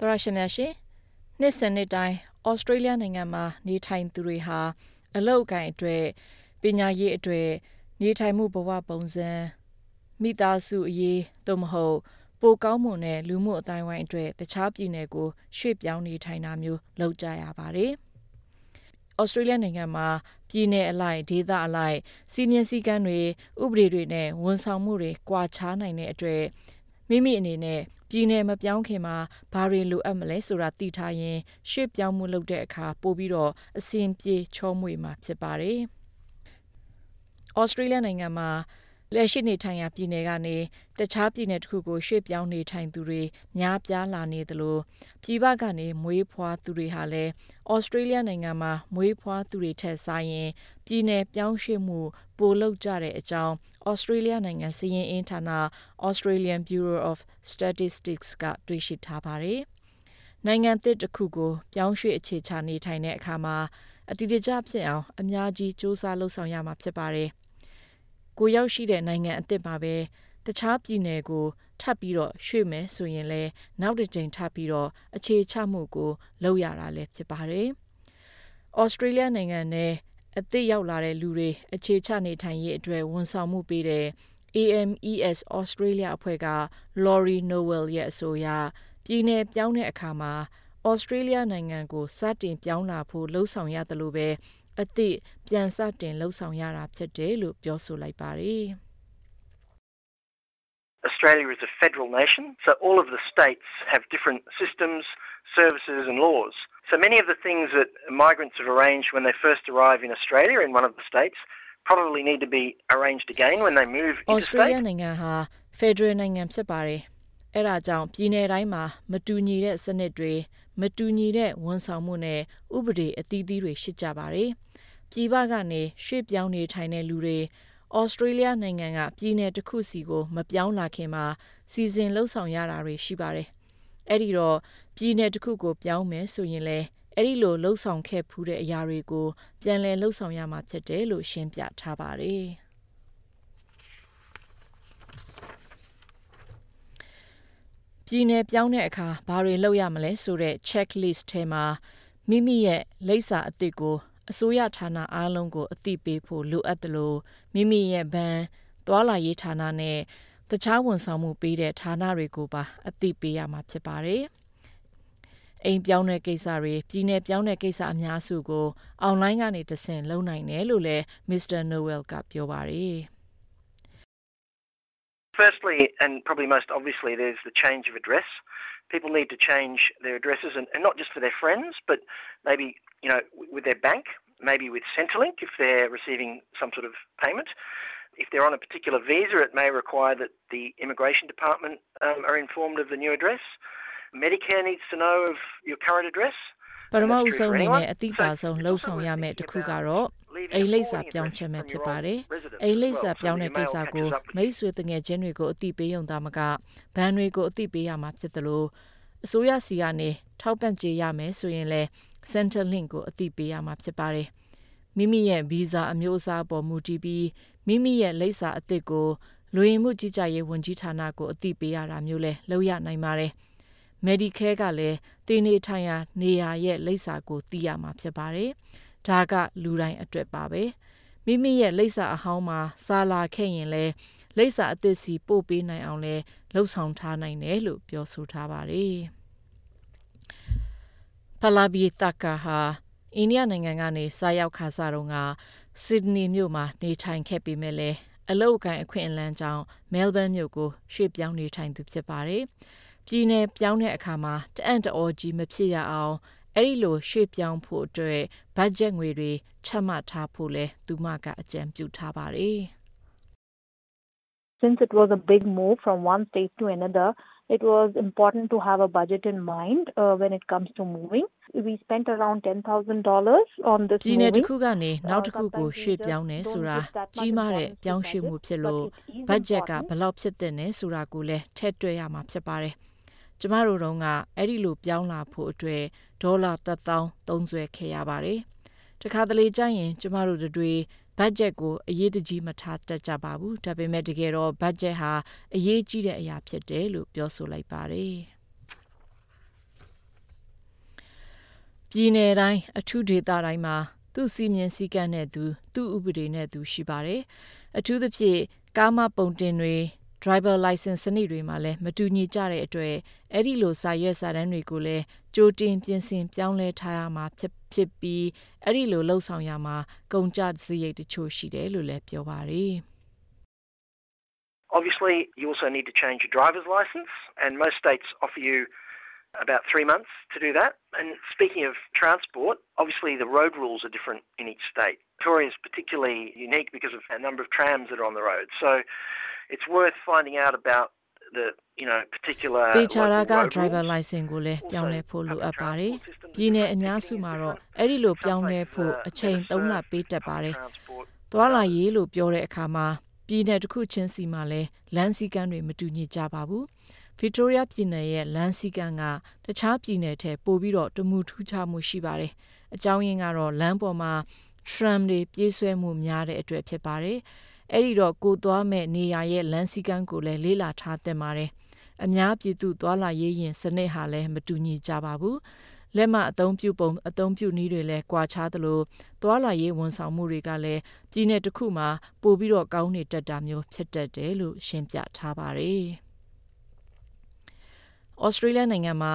သရရှိမြရှင်နှစ်စနစ်တိုင်းဩစတြေးလျနိုင်ငံမှာနေထိုင်သူတွေဟာအလောက်အကင်အတွက်ပညာရေးအတွက်နေထိုင်မှုဘဝပုံစံမိသားစုအရေးသို့မဟုတ်ပိုကောင်းမွန်တဲ့လူမှုအတိုင်းဝိုင်းအတွက်တခြားပြည်နယ်ကိုရွှေ့ပြောင်းနေထိုင်တာမျိုးလုပ်ကြရပါတယ်။ဩစတြေးလျနိုင်ငံမှာပြည်내အလိုက်ဒေသအလိုက်စီမင်းစည်းကမ်းတွေဥပဒေတွေနဲ့ဝန်ဆောင်မှုတွေကွာခြားနိုင်တဲ့အတွက် မိမိအနေနဲ့ပြည်နယ်မပြောင်းခင်မှာဘာတွေလိုအပ်မလဲဆိုတာသိထားရင်ရွှေ့ပြောင်းမှုလုပ်တဲ့အခါပို့ပြီးတော့အဆင်ပြေချောမွေ့မှာဖြစ်ပါတယ်။ဩစတြေးလျနိုင်ငံမှာ လက်ရှိနေထိုင်ရာပြည်နယ်ကနေတခြားပြည်နယ်တစ်ခုကိုရွှေ့ပြောင်းနေထိုင်သူတွေများပြားလာနေသလိုပြည်ပကနေမွေးဖွားသူတွေဟာလည်းဩစတြေးလျနိုင်ငံမှာမွေးဖွားသူတွေထက်ဆိုင်ရင်ပြည်နယ်ပြောင်းရွှေ့မှုပိုလုပ်ကြတဲ့အကြောင်းဩစတြေးလျနိုင်ငံစီးရင်အင်းဌာန Australian Bureau of Statistics ကတွေ့ရှိထားပါတယ်။နိုင်ငံသစ်တစ်ခုကိုပြောင်းရွှေ့အခြေချနေထိုင်တဲ့အခါမှာအတိအကျဖြစ်အောင်အများကြီးစူးစမ်းလှုပ်ဆောင်ရမှာဖြစ်ပါတယ်။ ကိုရောက်ရှိတဲ့နိုင်ငံအသစ်မှာပဲတခြားပြည်နယ်ကိုထပ်ပြီးတော့ရွှေ့မယ်ဆိုရင်လည်းနောက်တစ်ကြိမ်ထပ်ပြီးတော့အခြေချမှုကိုလုပ်ရတာလည်းဖြစ်ပါတယ်။ဩစတြေးလျနိုင်ငံနဲ့အသစ်ရောက်လာတဲ့လူတွေအခြေချနေထိုင်ရေးအတွက်ဝန်ဆောင်မှုပေးတဲ့ AMES Australia အဖွဲ့က Laurie Nowell ရဲ့အဆိုအရပြည်내ပြောင်းတဲ့အခါမှာဩစတြေးလျနိုင်ငံကိုစတင်ပြောင်းလာဖို့လှုံ့ဆော်ရသလိုပဲ အသည့်ပြန်စတင်လှုပ်ဆောင်ရတာဖြစ်တယ်လို့ပြောဆိုလိုက်ပါတယ်။ Australia is a federal nation, so all of the states have different systems, services and laws. So many of the things that migrants have arranged when they first arrive in Australia in one of the states probably need to be arranged again when they move into Australia နိုင်ငံဟာ Federal နိုင်ငံဖြစ်ပါတယ်။အဲဒါကြောင့်ပြည်내တိုင်းမှာမတူညီတဲ့စနစ်တွေမတူညီတဲ့ဝန်ဆောင်မှုနဲ့ဥပဒေအသီးသီးတွေရှိကြပါတယ်။ ပြည်ပကနေရွှေ့ပြောင်းနေထိုင်တဲ့လူတွေဩစတြေးလျနိုင်ငံကပြည်내တစ်ခုစီကိုမပြောင်းလာခင်မှာစီစဉ်လှုပ်ဆောင်ရတာတွေရှိပါတယ်။အဲ့ဒီတော့ပြည်내တစ်ခုကိုပြောင်းမယ်ဆိုရင်လည်းအဲ့ဒီလိုလှုပ်ဆောင်ခဲ့ဖူးတဲ့အရာတွေကိုပြန်လည်လှုပ်ဆောင်ရမှာဖြစ်တယ်လို့ရှင်းပြထားပါတယ်။ပြည်နယ်ပြောင်းတဲ့အခါဘာတွေလုပ်ရမလဲဆိုတဲ့ checklist ထဲမှာမိမိရဲ့လိပ်စာအသစ်ကို အစိုးရဌာနအားလုံးကိုအသိပေးဖို့လိုအပ်တယ်လို့မိမိရဲ့ဘဏ်သွာလာရေးဌာနနဲ့တခြားဝန်ဆောင်မှုပေးတဲ့ဌာနတွေကိုပါအသိပေးရမှာဖြစ်ပါတယ်။အိမ်ပြောင်းတဲ့ကိစ္စတွေပြည်내ပြောင်းတဲ့ကိစ္စအများစုကိုအွန်လိုင်းကနေတဆင့်လုပ်နိုင်တယ်လို့လည်း Mr. Noel ကပြောပါတယ်။ Firstly, and probably most obviously, there's the change of address. People need to change their addresses, and, and not just for their friends, but maybe you know, with their bank, maybe with Centrelink if they're receiving some sort of payment. If they're on a particular visa, it may require that the immigration department um, are informed of the new address. Medicare needs to know of your current address. ပထမဦးဆုံးအနေနဲ့အတိအသာဆုံးလှုပ်ဆောင်ရမယ့်တစ်ခုကတော့အိမ်လိပ်စာပြောင်းချက်မဲ့ဖြစ်ပါတယ်။အိမ်လိပ်စာပြောင်းတဲ့ကိစ္စကိုမိတ်ဆွေတငယ်ချင်းတွေကိုအသိပေးရုံသာမကဘဏ်တွေကိုအသိပေးရမှာဖြစ်တယ်လို့အစိုးရစီကနေထောက်ပံ့ကြေးရမယ်ဆိုရင်လည်း Center Link ကိုအသိပေးရမှာဖြစ်ပါတယ်။မိမိရဲ့ဗီဇာအမျိုးအစားပေါ်မူတည်ပြီးမိမိရဲ့လိပ်စာအသစ်ကိုလူဝင်မှုကြီးကြပ်ရေးဝန်ကြီးဌာနကိုအသိပေးရတာမျိုးလဲလုပ်ရနိုင်ပါတယ်။ Medicare ကလည်းတင်းနေထိုင်ရာနေရာရဲ့လိပ်စာကိုသိရမှာဖြစ်ပါတယ်။ဒါကလူတိုင်းအတွက်ပါပဲ။မိမိရဲ့လိပ်စာအဟောင်းမှာစာလာခဲ့ရင်လဲလိပ်စာအသစ်စီပို့ပေးနိုင်အောင်လဲလှုပ်ဆောင်ထားနိုင်တယ်လို့ပြောဆိုထားပါတယ်။ ဖလာဘီတာကာဟာအိန္ဒိယနိုင်ငံကနေစားရောက်ခါစားတော့ကဆစ်ဒနီမြို့မှာနေထိုင်ခဲ့ပေမဲ့လည်းအလောက်ကန်အခွင့်အလမ်းကြောင့်မဲလ်ဘန်မြို့ကိုရွှေ့ပြောင်းနေထိုင်သူဖြစ်ပါတယ်။ပြည်내ပြောင်းတဲ့အခါမှာတအံ့တအောကြီးမဖြစ်ရအောင်အဲ့ဒီလိုရွှေ့ပြောင်းဖို့အတွက်ဘတ်ဂျက်ငွေတွေချမှတ်ထားဖို့လဲသူမကအကြံပြုထားပါတယ်။ Since it was a big move from one state to another, it was important to have a budget in mind uh, when it comes to moving. We spent around $10,000 on this ပြည်နယ်တစ်ခုကနေနောက်တစ်ခုကိုရွှေ့ပြောင်းနေဆိုတာကြီးမားတဲ့ပြောင်းရွှေ့မှုဖြစ်လို့ဘတ်ဂျက်ကဘယ်လောက်ဖြစ်တဲ့လဲဆိုတာကိုလည်းထည့်တွက်ရမှာဖြစ်ပါတယ်။ကျမတို့တော့ကအဲ့ဒီလိုပြောင်းလာဖို့အတွက်ဒေါ်လာ1000သုံးစွဲခဲ့ရပါတယ်။တခါတလေကျရင် ကျမတို့တွေ ဘတ်ဂျက်ကိုအရေးတကြီးမထားတတ်ကြပါဘူးဒါပေမဲ့တကယ်တော့ဘတ်ဂျက်ဟာအရေးကြီးတဲ့အရာဖြစ်တယ်လို့ပြောဆိုလိုက်ပါတယ်ပြည်내တိုင်းအထူးဒေသတိုင်းမှာသူ့စီမင်းစည်းကမ်းနဲ့သူသူ့ဥပဒေနဲ့သူရှိပါတယ်အထူးသဖြင့်ကာမပုံတင်တွေ driver license စနစ်တွေမှာလည်းမတူညီကြတဲ့အတွက်အဲ့ဒီလိုစာရွက်စာတမ်းတွေကိုလည်းကြိုတင်ပြင်ဆင်ပြောင်းလဲထားရမှာဖြစ်ဖြစ်ပြီးအဲ့ဒီလိုလှုပ်ဆောင်ရမှာကုန်ကြစရိတ်တချို့ရှိတယ်လို့လည်းပြောပါတယ်။ Obviously, you also need to change your driver's license, and most states offer you about three months to do that. And speaking of transport, obviously the road rules are different in each state. Victoria is particularly unique because of a number of trams that are on the road. So it's worth finding out about the you know particular တေချာရာက driver license ကိုလည်းပြောင်းလဲဖို့လိုအပ်ပါတယ်။ပြည်내အများစုမှာတော့အဲ့ဒီလိုပြောင်းလဲဖို့အချိန်3လပေးတတ်ပါတယ်။သွာလာရေးလို့ပြောတဲ့အခါမှာပြည်내တစ်ခုချင်းစီမှာလည်းလမ်းစည်းကမ်းတွေမတူညီကြပါဘူး။ဗီတိုးရီးယားပြည်နယ်ရဲ့လမ်းစည်းကမ်းကတခြားပြည်နယ်ထက်ပိုပြီးတော့တမှုထူးခြားမှုရှိပါတယ်။အကြောင်းရင်းကတော့လမ်းပေါ်မှာ tram တွေပြေးဆွဲမှုများတဲ့အတွက်ဖြစ်ပါတယ်။အဲ့ဒီတော့ကိုသွားမဲ့နေရာရဲ့လမ်းစည်းကမ်းကိုလည်းလေးလာထားသင့်ပါတယ်။အများပြည်သူသွားလာရေးရင်စနစ်ဟာလည်းမတူညီကြပါဘူး။လက်မအသုံးပြုပုံအသုံးပြုနည်းတွေလည်းကွာခြားသလိုသွာလာရေးဝန်ဆောင်မှုတွေကလည်းပြည်내တစ်ခုမှာပိုပြီးတော့ကောင်းနေတတ်တာမျိုးဖြစ်တတ်တယ်လို့ရှင်းပြထားပါတယ်။ဩစတြေးလျနိုင်ငံမှာ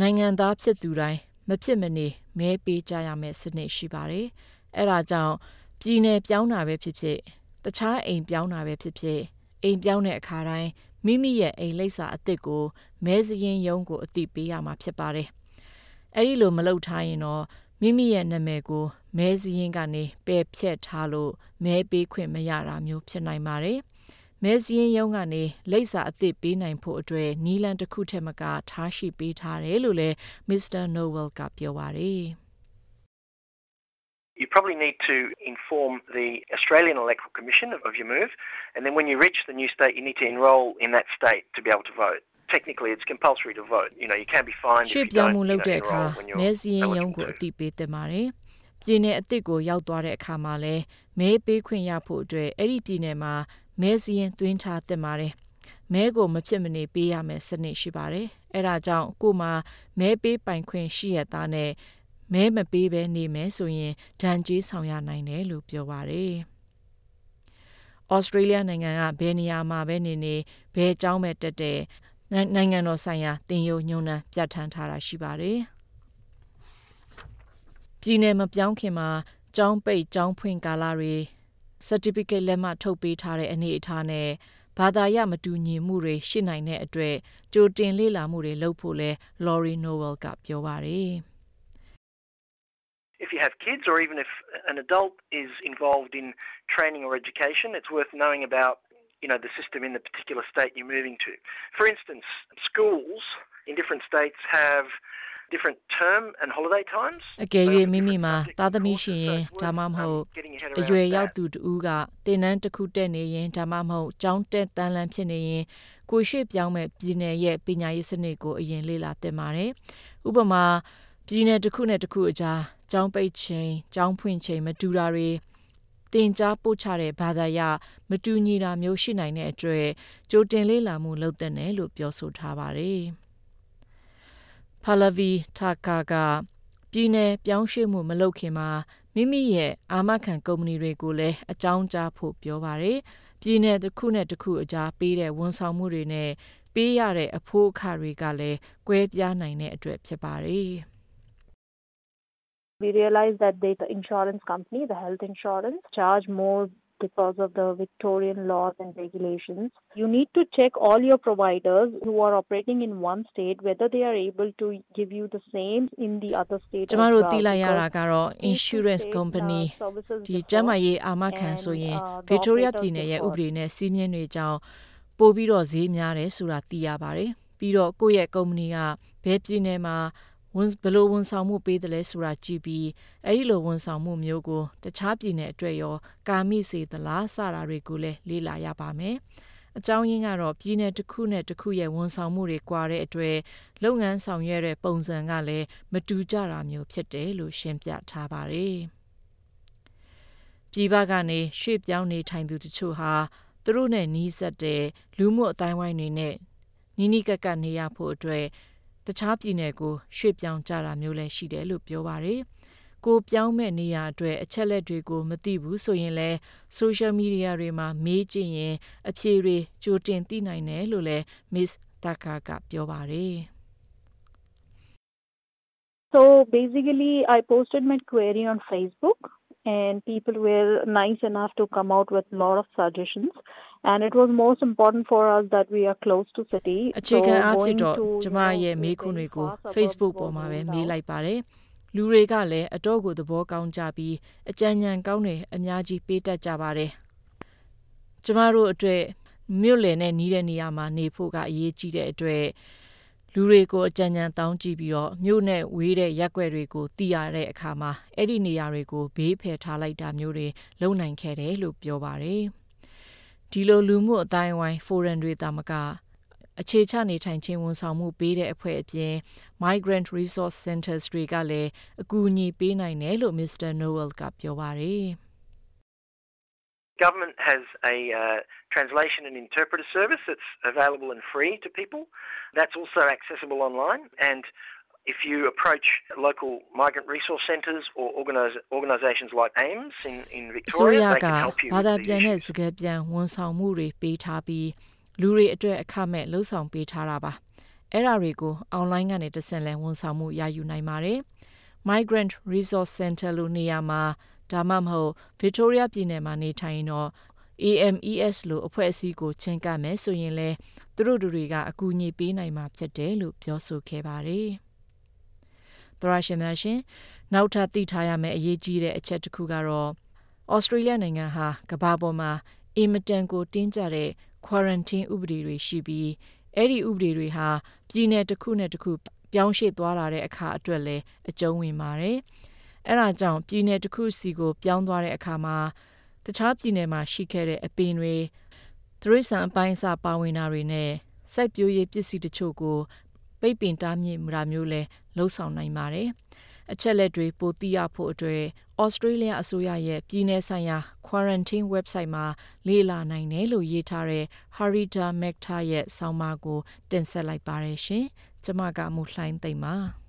နိုင်ငံသားဖြစ်သူတိုင်းမဖြစ်မနေမဲပေးကြရမယ့်စနစ်ရှိပါတယ်။ အဲဒါကြောင့်ပြည်နယ်ပြောင်းတာပဲဖြစ်ဖြစ်တခြားအိမ်ပြောင်းတာပဲဖြစ်ဖြစ်အိမ်ပြောင်းတဲ့အခါတိုင်းမိမိရဲ့အိမ်လိပ်စာအစ်စ်ကိုမဲစရင်ရုံးကိုအတိပေးရမှာဖြစ်ပါတယ်။အဲဒီလိုမလုပ်ထားရင်တော့မိမိရဲ့နာမည်ကိုမဲစရင်ကနေပယ်ဖြတ်ထားလို့မဲပေးခွင့်မရတာမျိုးဖြစ်နိုင်ပါတယ်။မဲစည်းရုံးကနေလိပ်စာအသစ်ပေးနိုင်ဖို့အတွက်နီလန်တစ်ခုထက်မကထားရှိပေးထားတယ်လို့လည်း Mr. Noel ကပြောပါတယ် You probably need to inform the Australian Electoral Commission of, of your move, and then when you reach the new state, you need to enrol in that state to be able to vote. Technically, it's compulsory to vote. You know, you can be fined if you don't you know, enroll when you're မဲစည်းရုံးကိုအတိပေးတင်ပါတယ်။ပြည်내အစ်စ်ကိုရောက်သွားတဲ့အခါမှာလဲမဲပေးခွင့်ရဖို့အတွက်အဲ့ဒီပြည်နယ်မှာမဲစည်းရင်သွင်းထားတင်ပါတယ်မဲကိုမဖြစ်မနေပေးရမယ်စနစ်ရှိပါတယ်အဲ့ဒါကြောင့်ကိုမှမဲပေးပိုင်ခွင့်ရှိရတာနဲ့ မဲမပေးဘဲနေမယ်ဆိုရင်ဒဏ်ကြေးဆောင်ရနိုင်တယ်လို့ပြောပါတယ်ဩစတြေးလျနိုင်ငံကဘယ်နေရာမှာပဲနေနေဘယ်အကြောင်းပဲတက်တဲ့နိုင်ငံတော်ဆိုင်ရာတင်ယုံညွန်းနှံပြဋ္ဌာန်းထားတာရှိပါတယ်ပြည်နယ်မပြောင်းခင်မှာကျောင်းပိတ်ကျောင်းဖွင့်ကာလတွေ certificate လက်မှတ်ထုတ်ပေးထားတဲ့အနေအထားနဲ့ဘာသာရမတူညီမှုတွေရှိနိုင်တဲ့အတွက်ကြိုတင်လေ့လာမှုတွေလုပ်ဖို့လဲ Lori Noel ကပြောပါတယ် If you have kids or even if an adult is involved in training or education, it's worth knowing about you know the system in the particular state you're moving to. For instance, schools in different states have different term and holiday times အကယ်၍မိမိမှာသားသမီးရှိရင်ဒါမှမဟုတ်အရွယ်ရောက်သူတူကတင်နန်းတစ်ခုတက်နေရင်ဒါမှမဟုတ်ကျောင်းတက်တန်းလန်းဖြစ်နေရင်ကိုရှိပြောင်းမဲ့ပြည်နယ်ရဲ့ပညာရေးစနစ်ကိုအရင်လေ့လာသင်ပါတယ်ဥပမာပြည်နယ်တစ်ခုနဲ့တစ်ခုအကြား ကျောင်းပိတ်ချိန်ကျောင်းဖွင့်ချိန်မတူတာတွေတင်ကြားပို့ချတဲ့ဘာသာရမတူညီတာမျိုးရှိနိုင်တဲ့အတွက်ကြိုတင်လေ့လာမှုလုပ်တဲ့နယ်လို့ပြောဆိုထားပါတယ်။ Pallavi Thakur ကပြည်내ပြောင်းရွှေ့မှုမလုပ်ခင်မှာမိမိရဲ့အာမခံကုမ္ပဏီတွေကိုလည်းအကြောင်းကြားဖို့ပြောပါတယ်။ပြည်내တစ်ခုနဲ့တစ်ခုအကြားပေးတဲ့ဝန်ဆောင်မှုတွေနဲ့ပေးရတဲ့အဖိုးအခတွေကလည်းကွဲပြားနိုင်တဲ့အတွက်ဖြစ်ပါတယ်။ We realized that the insurance company, the health insurance, charge more because of the Victorian laws and regulations. You need to check all your providers who are operating in one state whether they are able to give you the same in the other state ကျမတို့သိလိုက်ရတာကတော့ insurance company ဒီကျမရေးအာမခံဆိုရင် Victoria ပြည်နယ်ရဲ့ဥပဒေနဲ့စီးမြင်တွေကြောင့်ပို့ပြီးတော့ဈေးများတယ်ဆိုတာသိရပါတယ်ပြီးတော့ကိုယ့်ရဲ့ကုမ္ပဏီကဘယ်ပြည်နယ်မှာ ဝန်ဘလို့ဝန်ဆောင်မှုပေးတယ်လဲဆိုတာကြည့်ပြီးအဲ့ဒီလိုဝန်ဆောင်မှုမျိုးကိုတခြားပြည်နယ်အတွက်ရောကာမိစေသလားစတာတွေကိုလည်းလေ့လာရပါမယ်။အကြောင်းရင်းကတော့ပြည်နယ်တစ်ခုနဲ့တစ်ခုရဲ့ဝန်ဆောင်မှုတွေကွာတဲ့အတွက်လုပ်ငန်းဆောင်ရွက်တဲ့ပုံစံကလည်းမတူကြတာမျိုးဖြစ်တယ်လို့ရှင်းပြထားပါတယ်။ပြည်ပကနေရွှေ့ပြောင်းနေထိုင်သူတချို့ဟာသူတို့နဲ့နီးစပ်တဲ့လူမှုအတိုင်းဝိုင်းတွေနဲ့နီးနီးကပ်ကပ်နေရဖို့အတွက် တခြားပြည်နယ်ကိုရွှေ့ပြောင်းကြတာမျိုးလည်းရှိတယ်လို့ပြောပါတယ်။ကိုပြောင်းမဲ့နေရအတွက်အချက်လက်တွေကိုမသိဘူးဆိုရင်လည်း social media တွေမှာမေးကြည့်ရင်အဖြေတွေကြိုတင်သိနိုင်တယ်လို့လည်း Miss Tucker ကပြောပါတယ်။ So basically, I posted my query on Facebook, and people were nice enough to come out with a lot of suggestions. And it was most important for us that we are close to city. အခြေခံအားဖြင့်တော့ကျမရဲ့မေးခွန်းတွေကို Facebook ပေါ်မှာပဲမေးလိုက်ပါတယ်။လူတွေကလည်းအတော့ကိုသဘောကောင်းကြပြီးအကြံဉာဏ်ကောင်းတွေအများကြီးပေးတတ်ကြပါတယ်။ကျမတို့အတွက်မြို့လယ်နဲ့နီးတဲ့နေရာမှာနေဖို့ကအရေးကြီးတဲ့အတွက်လူတွေကိုအကြံဉာဏ်တောင်းကြည့်ပြီးတော့မြို့နဲ့ဝေးတဲ့ရက်ွက်တွေကိုသိရတဲ့အခါမှာအဲ့ဒီနေရာတွေကိုဘေးဖယ်ထားလိုက်တာမျိုးတွေလုံနိုင်ခဲ့တယ်လို့ပြောပါတယ်။ ဒီလိုလူမှုအတိုင်းအဝိုင်းဖိုရမ်တွေတာမကအခြေချနေထိုင်ခြင်းဝန်ဆောင်မှုပေးတဲ့အဖွဲ့အပြင် Migrant Resource Centers တွေကလည်းအကူအညီပေးနိုင်တယ်လို့ Mr. Noel ကပြောပါတယ်။ Government has a uh, translation and interpreter service that's available and free to people. That's also accessible online. And if you approach local migrant resource centres or organis- organisations like AIMS in, in အစိုး Victoria, ရ they က can help you ဘာသာ with ပြန် the တဲ့ issues. စကားပြန်ဝန်ဆောင်မှုတွေပေးထားပြီးလူတွေအတွက်အခမဲ့လှုပ်ဆောင်ပေးထားတာပါအဲ့ဒါတွေကို online ကနေတစ်ဆင့်လဲဝန်ဆောင်မှုရယူနိုင်ပါတယ် Migrant Resource Center လို့နေရာမှာဒါမှမဟုတ် Victoria ပြည်နယ်မှာနေထိုင်ရင်တော့ AMES လို့အဖွဲ့အစည်းကိုချင်းကပ်မယ်ဆိုရင်လဲသူတို့တို့တွေက အကူအညီပေးနိုင်မှာဖြစ်တယ်လို့ပြောဆိုခဲ့ပါတယ်။ သရရှင်များရှင်နောက်ထပ်သိထားရမယ့်အရေးကြီးတဲ့အချက်တစ်ခုကတော့ဩစတြေးလျနိုင်ငံဟာကမ္ဘာပေါ်မှာအင်မတန်ကိုတင်းကျပ်တဲ့ quarantine ဥပဒေတွေရှိပြီးအဲ့ဒီဥပဒေတွေဟာပြည်내တစ်ခုနဲ့တစ်ခုပြောင်းရွှေ့သွားလာတဲ့အခါအတွက်လည်းအကျုံးဝင်ပါတယ်။အဲ့ဒါကြောင့်ပြည်내တစ်ခုစီကိုပြောင်းသွားတဲ့အခါမှာတခြားပြည်နယ်မှာရှိခဲ့တဲ့အပင်တွေသရိษံအပိုင်းအစပါဝင်တာတွေနဲ့စိုက်ပျိုးရေးပစ္စည်းတချို့ကို ပိတ်ပင်တားမြစ်မှုမျိုးလည်းလှုံ့ဆော်နိုင်ပါတယ်။အချက်လက်တွေပိုသိရဖို့အတွက်ဩစတြေးလျအစိုးရရဲ့ပြည်내ဆိုင်ရာ quarantine website မှာလေ့လာနိုင်တယ်လို့ရေးထားတဲ့ Harita Mekta ရဲ့ဆောင်းပါးကိုတင်ဆက်လိုက်ပါတယ်ရှင်။ကျွန်မကမူလှိုင်းသိမ့်ပါ။